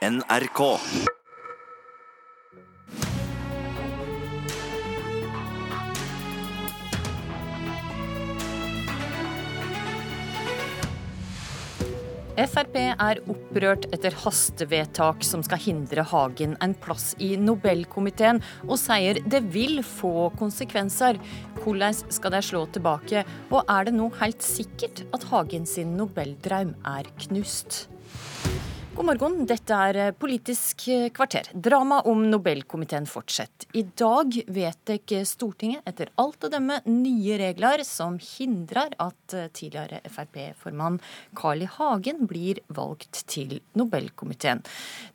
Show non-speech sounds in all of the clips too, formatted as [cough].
NRK. Frp er opprørt etter hastevedtak som skal hindre Hagen en plass i Nobelkomiteen, og sier det vil få konsekvenser. Hvordan skal de slå tilbake, og er det nå helt sikkert at Hagen sin nobeldrøm er knust? God morgen, dette er Politisk kvarter. Drama om Nobelkomiteen fortsetter. I dag vedtek Stortinget etter alt å dømme nye regler som hindrer at tidligere Frp-formann Carl I. Hagen blir valgt til Nobelkomiteen.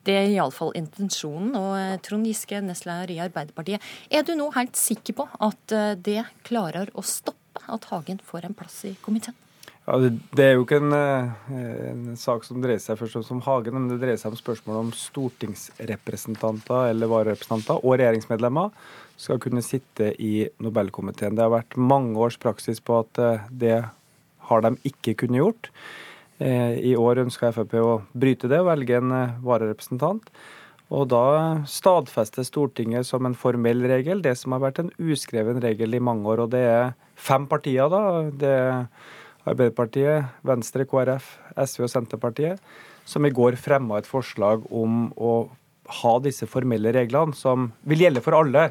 Det er iallfall intensjonen. Og Trond Giske, nestleder i Arbeiderpartiet, er du nå helt sikker på at det klarer å stoppe at Hagen får en plass i komiteen? Ja, det, er jo ikke en, eh, en, sak som dreier seg først og fremst om Hagen, men det dreier seg om spørsmål om stortingsrepresentanter eller vararepresentanter og regjeringsmedlemmer skal kunne sitte i Nobelkomiteen. Det har vært mange års praksis på at eh, det har de ikke kunnet gjort. Eh, I år ønsker Frp å bryte det og velge en vararepresentant. Og da stadfester Stortinget som en formell regel det som har vært en uskreven regel i mange år. Og det er fem partier, da. Det er Arbeiderpartiet, Venstre, KrF, SV og Senterpartiet, som i går fremma et forslag om å ha disse formelle reglene, som vil gjelde for alle.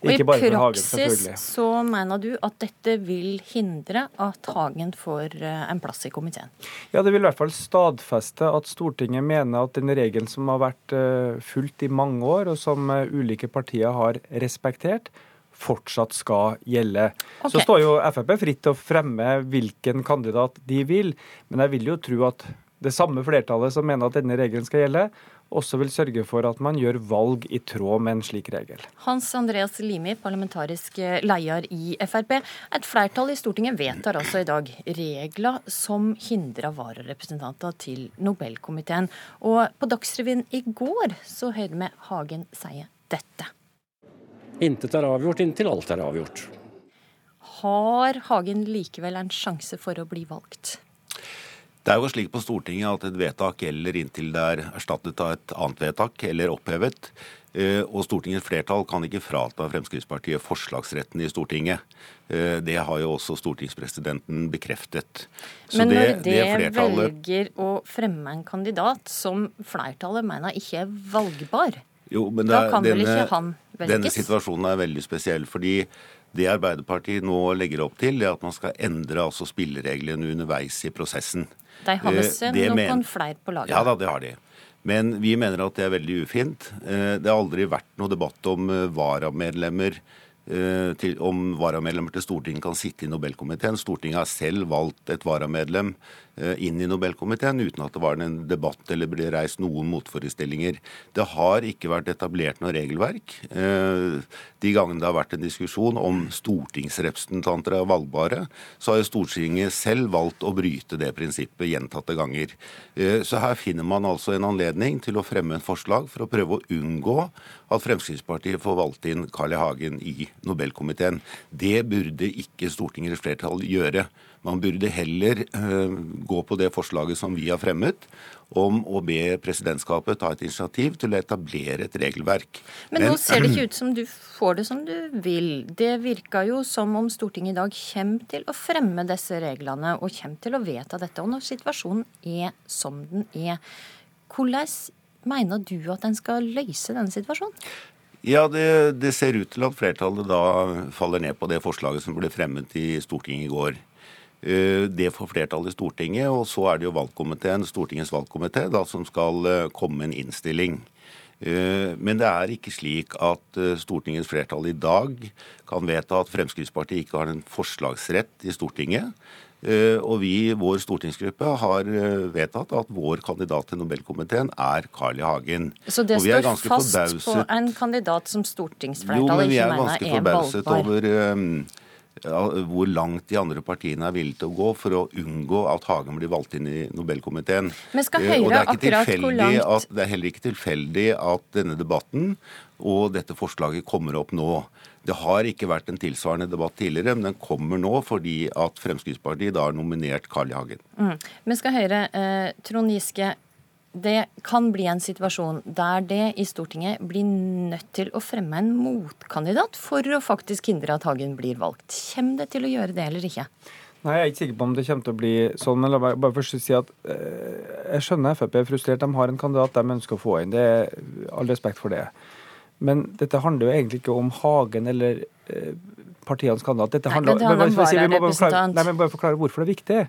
ikke bare for Hagen, selvfølgelig. Og I praksis så mener du at dette vil hindre at Hagen får eh, en plass i komiteen? Ja, det vil i hvert fall stadfeste at Stortinget mener at den regelen som har vært eh, fulgt i mange år, og som eh, ulike partier har respektert, fortsatt skal gjelde. Okay. Så står jo Frp fritt til å fremme hvilken kandidat de vil, men jeg vil jo tro at det samme flertallet som mener at denne regelen skal gjelde, også vil sørge for at man gjør valg i tråd med en slik regel. Hans Andreas Limi, parlamentarisk leder i Frp. Et flertall i Stortinget vedtar altså i dag regler som hindrer vararepresentanter til Nobelkomiteen. Og på Dagsrevyen i går så hørte vi Hagen si dette. Intet er avgjort inntil alt er avgjort. Har Hagen likevel en sjanse for å bli valgt? Det er jo slik på Stortinget at et vedtak gjelder inntil det er erstattet av et annet vedtak eller opphevet. Eh, og Stortingets flertall kan ikke frata Fremskrittspartiet forslagsretten i Stortinget. Eh, det har jo også stortingspresidenten bekreftet. Så Men når det, det, det flertallet... velger å fremme en kandidat som flertallet mener ikke er valgbar, jo, men da kan denne, vel ikke han velges? Denne situasjonen er veldig spesiell. fordi det Arbeiderpartiet nå legger opp til, er at man skal endre altså spillereglene underveis i prosessen. De har visst eh, noen men... flere på laget? Ja da, det har de. Men vi mener at det er veldig ufint. Eh, det har aldri vært noe debatt om eh, varamedlemmer til, om varamedlemmer til Stortinget kan sitte i Nobelkomiteen. Stortinget har selv valgt et varamedlem Eh, inn i Nobelkomiteen uten at det var en debatt eller ble reist noen motforestillinger. Det har ikke vært etablert noe regelverk. Eh, de gangene det har vært en diskusjon om stortingsrepresentanter er valgbare, så har jo Stortinget selv valgt å bryte det prinsippet gjentatte ganger. Eh, så her finner man altså en anledning til å fremme en forslag for å prøve å unngå at Fremskrittspartiet får valgt inn Carl I. Hagen i Nobelkomiteen. Det burde ikke Stortingets flertall gjøre. Man burde heller uh, gå på det forslaget som vi har fremmet, om å be presidentskapet ta et initiativ til å etablere et regelverk. Men, Men nå ser det ikke [clears throat] ut som du får det som du vil. Det virka jo som om Stortinget i dag kommer til å fremme disse reglene og kommer til å vedta dette. Og når situasjonen er som den er, hvordan mener du at en skal løse denne situasjonen? Ja, det, det, ser ut til at flertallet da faller ned på det forslaget som ble fremmet i Stortinget i går. Eh, det får flertall i Stortinget, og så er det jo valgkomiteen, Stortingets valgkomité som skal eh, komme med en innstilling. Eh, men det er ikke slik at Stortingets flertall i dag kan vedta at Fremskrittspartiet ikke har en forslagsrett i Stortinget. Og vi, vår stortingsgruppe, har vedtatt at vår kandidat til Nobelkomiteen er Carl I. Hagen. Så det står fast forbauset... på en kandidat som stortingsflertallet ikke mener er valgbar? Jo, men vi er ganske forbauset over hvor langt de andre partiene er villige til å gå for å unngå at Hagen blir valgt inn i Nobelkomiteen. Men skal eh, Høyre akkurat hvor langt at, Det er heller ikke tilfeldig at denne debatten og dette forslaget kommer opp nå. Det har ikke vært en tilsvarende debatt tidligere, men den kommer nå fordi at Fremskrittspartiet da har nominert Carl I. Hagen. Mm. Men skal Høyre, eh, Trond Giske. Det kan bli en situasjon der det i Stortinget blir nødt til å fremme en motkandidat for å faktisk hindre at Hagen blir valgt. Kommer det til å gjøre det eller ikke? Nei, Jeg er ikke sikker på om det kommer til å bli sånn. men la meg bare først si at eh, Jeg skjønner Frp er frustrert. De har en kandidat de ønsker å få inn. Det er All respekt for det. Men dette handler jo egentlig ikke om Hagen eller eh, partienes kandidat. Dette Nei, handler, det handler om men bare, si, vi må bare forklare, nei, men bare forklare hvorfor det er viktig.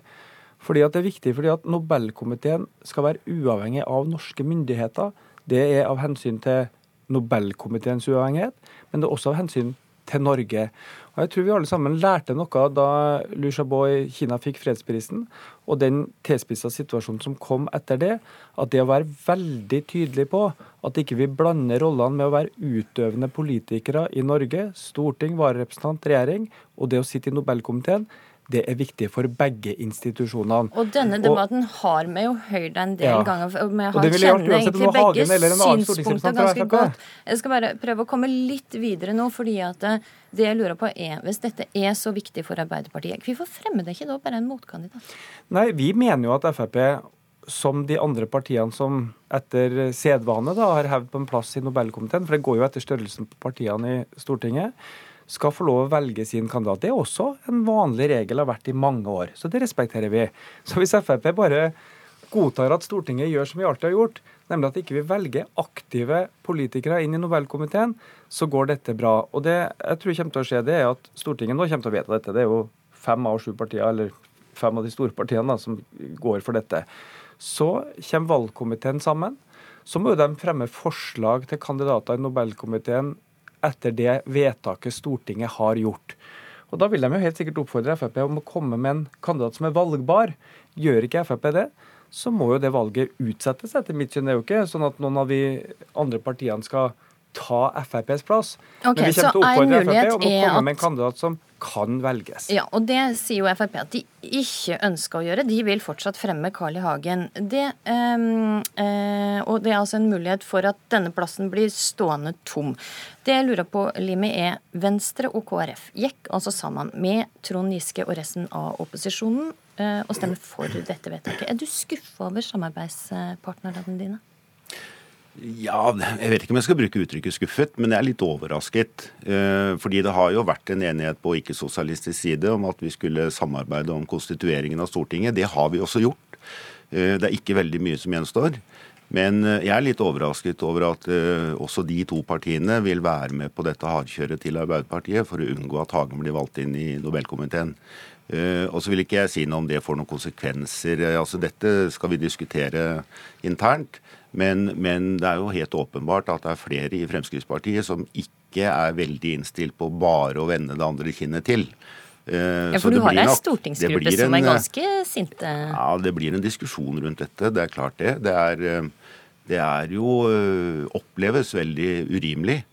Fordi at Det er viktig fordi at Nobelkomiteen skal være uavhengig av norske myndigheter. Det er av hensyn til Nobelkomiteens uavhengighet, men det er også av hensyn til Norge. Og Jeg tror vi alle sammen lærte noe da Liu Xiaobo i Kina fikk fredsprisen, og den tilspissa situasjonen som kom etter det. At det å være veldig tydelig på at ikke vi blander rollene med å være utøvende politikere i Norge, storting, vararepresentant, regjering, og det å sitte i Nobelkomiteen, det er viktig for begge institusjonene. Og denne debatten har vi jo hørt en del Ja. ganger. og Vi har jeg kjenner egentlig begge synspunkter ganske godt. Jeg skal bare prøve å komme litt videre nå, fordi at eh, det jeg lurer på er, hvis dette er så viktig for Arbeiderpartiet, hvorfor fremmer det ikke da bare en motkandidat? Nei, vi mener jo at Frp, som de andre partiene som etter sedvane da, har hevd på en plass i Nobelkomiteen, for det går jo etter størrelsen på partiene i Stortinget, skal få lov å velge sin kandidat. Det er også en vanlig regel, har vært i mange år. Så det respekterer vi. Så hvis Frp bare godtar at Stortinget gjør som vi alltid har gjort, nemlig at ikke vi velger aktive politikere inn i Nobelkomiteen, så går dette bra. Og det jeg tror kommer til å skje, det er at Stortinget nå kommer til å vedta dette. Det er jo fem av sju partier, eller fem av de store partiene, da, som går for dette. Så kommer valgkomiteen sammen. Så må jo de fremme forslag til kandidater i Nobelkomiteen etter det vedtaket Stortinget har gjort. Og Da vil de jo helt sikkert oppfordre Frp om å komme med en kandidat som er valgbar. Gjør ikke Frp det, så må jo det valget utsettes, etter mitt syn. Det er jo ikke sånn at noen av de andre partiene skal ta FrPs plass. Okay, Men vi kommer til å oppfordre Frp om å komme med en kandidat som kan velges. Ja, og det sier jo Frp at de ikke ønsker å gjøre. De vil fortsatt fremme Carl I. Hagen. Det, ehm, eh, og det er altså en mulighet for at denne plassen blir stående tom. Det jeg lurer på, Limi, er Venstre og KrF gikk altså sammen med Trond Giske og resten av opposisjonen eh, og stemmer for dette vedtaket. Er du skuffa over samarbeidspartnerne dine? Ja, jeg vet ikke om jeg skal bruke uttrykket skuffet, men jeg er litt overrasket. Eh, Fordi det har jo vært en enighet på ikke-sosialistisk side om at vi skulle samarbeide om konstitueringen av Stortinget. Det har vi også gjort. Eh, Det er ikke veldig mye som gjenstår. Men eh, jeg er litt overrasket over at også de to partiene vil være med på dette hardkjøret til Arbeiderpartiet for å unngå at Hagen blir valgt inn i Nobelkomiteen. Uh, og så vil ikke jeg si noe om det får noen konsekvenser. Altså Dette skal vi diskutere internt. Men, men det er jo helt åpenbart at det er flere i Fremskrittspartiet som ikke er veldig innstilt på bare å vende det andre kinnet til. Eh, Ja, så for du har ei stortingsgruppe en, som er eh, ganske sinte. ja, det blir en diskusjon rundt dette. Det er klart det. Det er, eh, det er jo oppleves veldig urimelig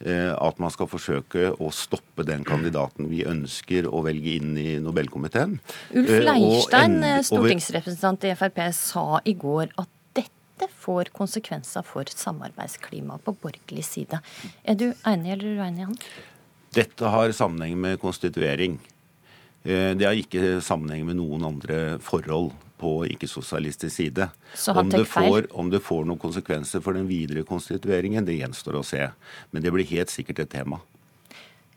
at man skal forsøke å stoppe den kandidaten vi ønsker å velge inn i Nobelkomiteen. Ulf Leirstein, stortingsrepresentant i Frp, sa i går at dette får konsekvenser for samarbeidsklimaet på borgerlig side. Er du enig eller uenig, han? Dette har sammenheng med konstituering. Eh, Det har ikke sammenheng med noen andre forhold på ikke-sosialistisk side. Om det, får, om det får noen konsekvenser for den videre konstitueringen, det gjenstår å se. Men det blir helt sikkert et tema.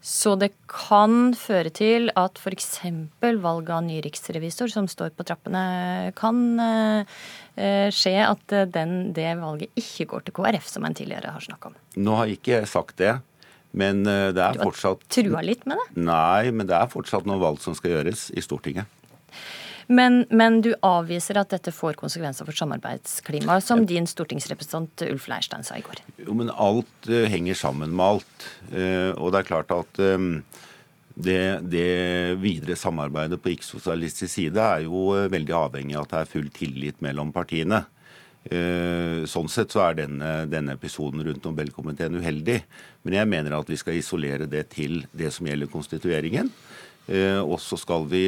Så det kan føre til at f.eks. valg av ny riksrevisor, som står på trappene, kan eh, skje at eh, den, det valget ikke går til KrF, som en tidligere har snakka om. Nå har ikke jeg sagt det, men eh, det er Du har trua litt med det? Nei, men det er fortsatt noen valg som skal gjøres i Stortinget. Men, men du avviser at dette får konsekvenser for samarbeidsklimaet, som din stortingsrepresentant Ulf Leirstein sa i går. Jo, men alt uh, henger sammen med alt. Uh, og det er klart at um, det, det videre samarbeidet på ikke-sosialistisk side er jo veldig avhengig av at det er full tillit mellom partiene. Sånn sett så er denne, denne episoden rundt Nobelkomiteen uheldig. Men jeg mener at vi skal isolere det til det som gjelder konstitueringen. Eh, og så skal vi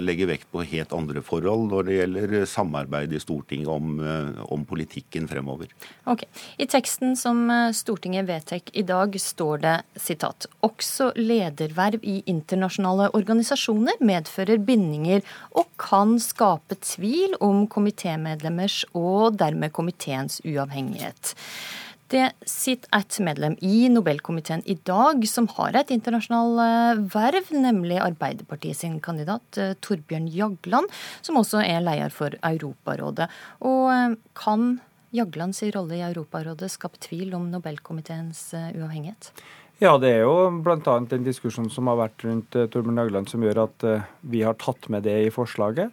legge vekt på helt andre forhold når det gjelder samarbeid i Stortinget om, om politikken fremover. Ok. I teksten som Stortinget vedtar i dag, står det sitat også lederverv i internasjonale organisasjoner medfører bindinger og kan skape tvil om komitémedlemmers og dermed komiteens uavhengighet. Det sitter et medlem i Nobelkomiteen i dag som har et internasjonalt eh, verv, nemlig Arbeiderpartiet sin kandidat eh, Torbjørn Jagland, som også er leder for Europarådet. Og eh, kan Jaglands rolle i Europarådet skape tvil om Nobelkomiteens uavhengighet? Ja, det er jo bl.a. den diskusjonen som har vært rundt Torbjørn Jagland som gjør at vi har tatt med det i forslaget.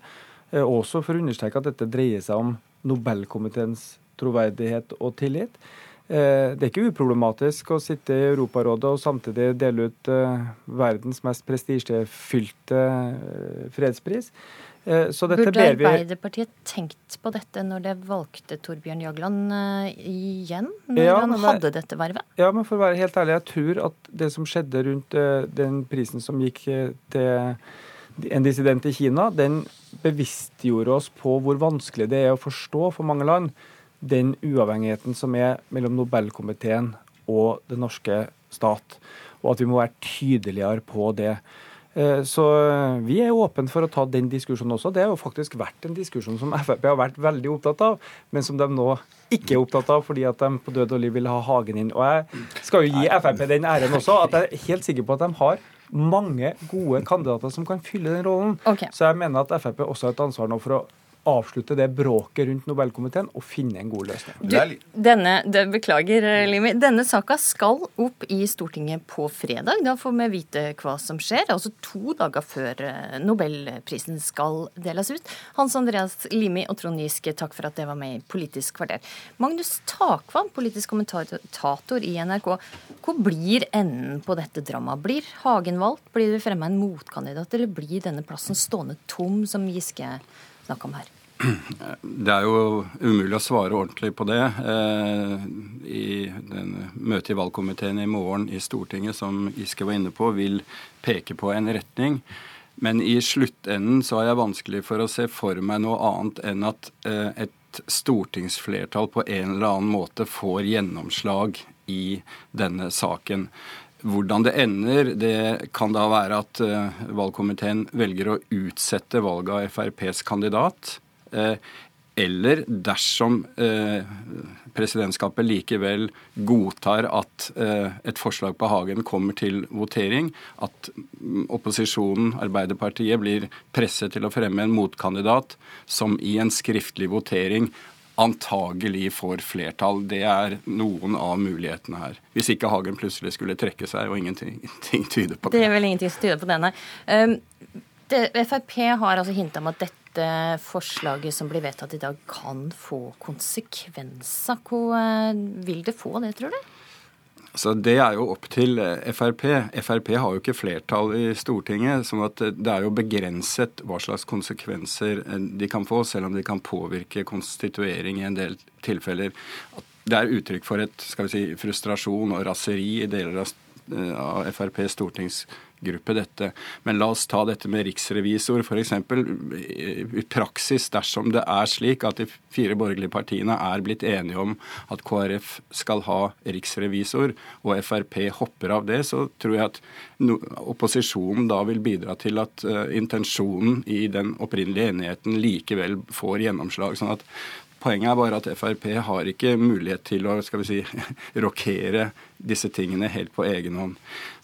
Også for å understreke at dette dreier seg om Nobelkomiteens troverdighet og tillit. Eh, det er ikke uproblematisk å sitte i Europarådet og samtidig dele ut eh, verdens mest prestisjefylte eh, fredspris. Burde Arbeiderpartiet tenkt på dette når det valgte Torbjørn Jagland igjen, når ja, han hadde dette vervet? Ja, men for å være helt ærlig, jeg tror at det som skjedde rundt den prisen som gikk til en dissident i Kina, den bevisstgjorde oss på hvor vanskelig det er å forstå for mange land den uavhengigheten som er mellom Nobelkomiteen og det norske stat, og at vi må være tydeligere på det. Eh, så vi er åpne for å ta den diskusjonen også. Det har jo faktisk vært en diskusjon som [laughs] Frp har vært veldig opptatt av, men som de nå ikke er opptatt av fordi at de på død og liv vil ha Hagen inn. Og jeg skal jo gi Frp den æren også, at jeg er helt sikker på at de har mange gode kandidater som kan fylle den rollen. Okay. Så jeg mener at Frp også har et ansvar nå for å avslutte det bråket rundt Nobelkomiteen og finne en god løsning. Du, denne, det, beklager, eh, Limi. Denne saka skal opp i Stortinget på fredag. Da får vi vite hva som skjer. Altså to dager før eh, Nobelprisen skal deles ut. Hans Andreas Limi og Trond Giske, takk for at det var med i Politisk kvarter. Magnus Takvam, politisk kommentator i NRK. Hvor blir enden på dette dramaet? Blir Hagen valgt? Blir det fremma en motkandidat, eller blir denne plassen stående tom, som Giske snakka om her? Det er jo umulig å svare ordentlig på det. Eh, I møtet i valgkomiteen i morgen i Stortinget, som Giske var inne på, vil peke på en retning. Men i sluttenden så har jeg vanskelig for å se for meg noe annet enn at eh, et stortingsflertall på en eller annen måte får gjennomslag i denne saken. Hvordan det ender, det kan da være at uh, valgkomiteen velger å utsette valget av FrPs kandidat. Uh, eller dersom uh, presidentskapet likevel godtar at et forslag på Hagen kommer til votering, at opposisjonen, Arbeiderpartiet, blir presset til å fremme en motkandidat som i en skriftlig votering antagelig får flertall. Det er noen av mulighetene her. Hvis ikke Hagen plutselig skulle trekke seg, og ingenting tyder på det. Det er vel ingenting som tyder på det, nei. Um, det, Frp har altså hinta om at dette forslaget som blir vedtatt i dag, kan få konsekvenser. Hva uh, vil det få det, tror du? Så Det er jo opp til eh, Frp. Frp har jo ikke flertall i Stortinget. sånn at eh, det er jo begrenset hva slags konsekvenser eh, de kan få, selv om de kan påvirke konstituering i en del tilfeller. Det er uttrykk for et skal vi si, frustrasjon og raseri i deler av, av FrPs stortingsgruppe dette. Men la oss ta dette med riksrevisor, f.eks. I praksis, dersom det er slik at de fire borgerlige partiene er blitt enige om at KrF skal ha riksrevisor, og Frp hopper av det, så tror jeg at opposisjonen da vil bidra til at uh, intensjonen i den opprinnelige enigheten likevel får gjennomslag. sånn at Poenget er bare at Frp har ikke mulighet til å skal vi si, [laughs] rokere disse tingene helt på egen hånd.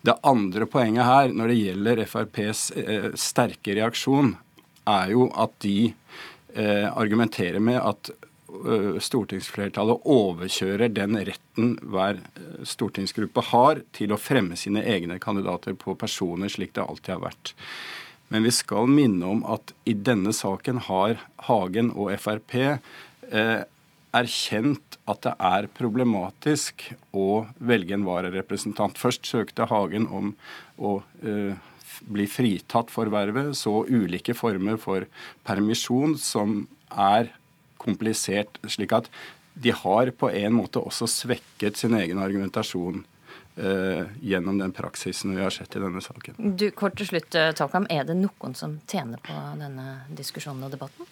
Det andre poenget her når det gjelder FrPs eh, sterke reaksjon, er jo at de eh, argumenterer med at eh, stortingsflertallet overkjører den retten hver eh, stortingsgruppe har til å fremme sine egne kandidater på personer, slik det alltid har vært. Men vi skal minne om at i denne saken har Hagen og Frp erkjent at det er problematisk å velge en vararepresentant. Først søkte Hagen om å uh, bli fritatt for vervet. Så ulike former for permisjon som er komplisert. Slik at de har på en måte også svekket sin egen argumentasjon eh, gjennom den praksisen vi har sett i denne saken. Du, kort til slutt, eh, Takam, Er det noen som tjener på denne diskusjonen og debatten?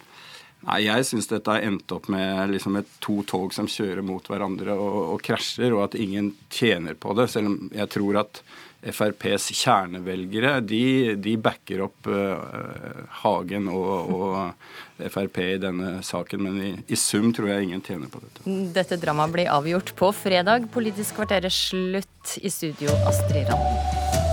Nei, Jeg syns dette har endt opp med liksom et to tog som kjører mot hverandre og, og krasjer, og at ingen tjener på det. Selv om jeg tror at FrPs kjernevelgere de, de backer opp uh, Hagen og, og, Frp i denne saken. Men i, i, sum tror jeg ingen tjener på dette. Dette dramaet blir avgjort på fredag. Politisk kvarter er slutt. I studio Astrid Randen.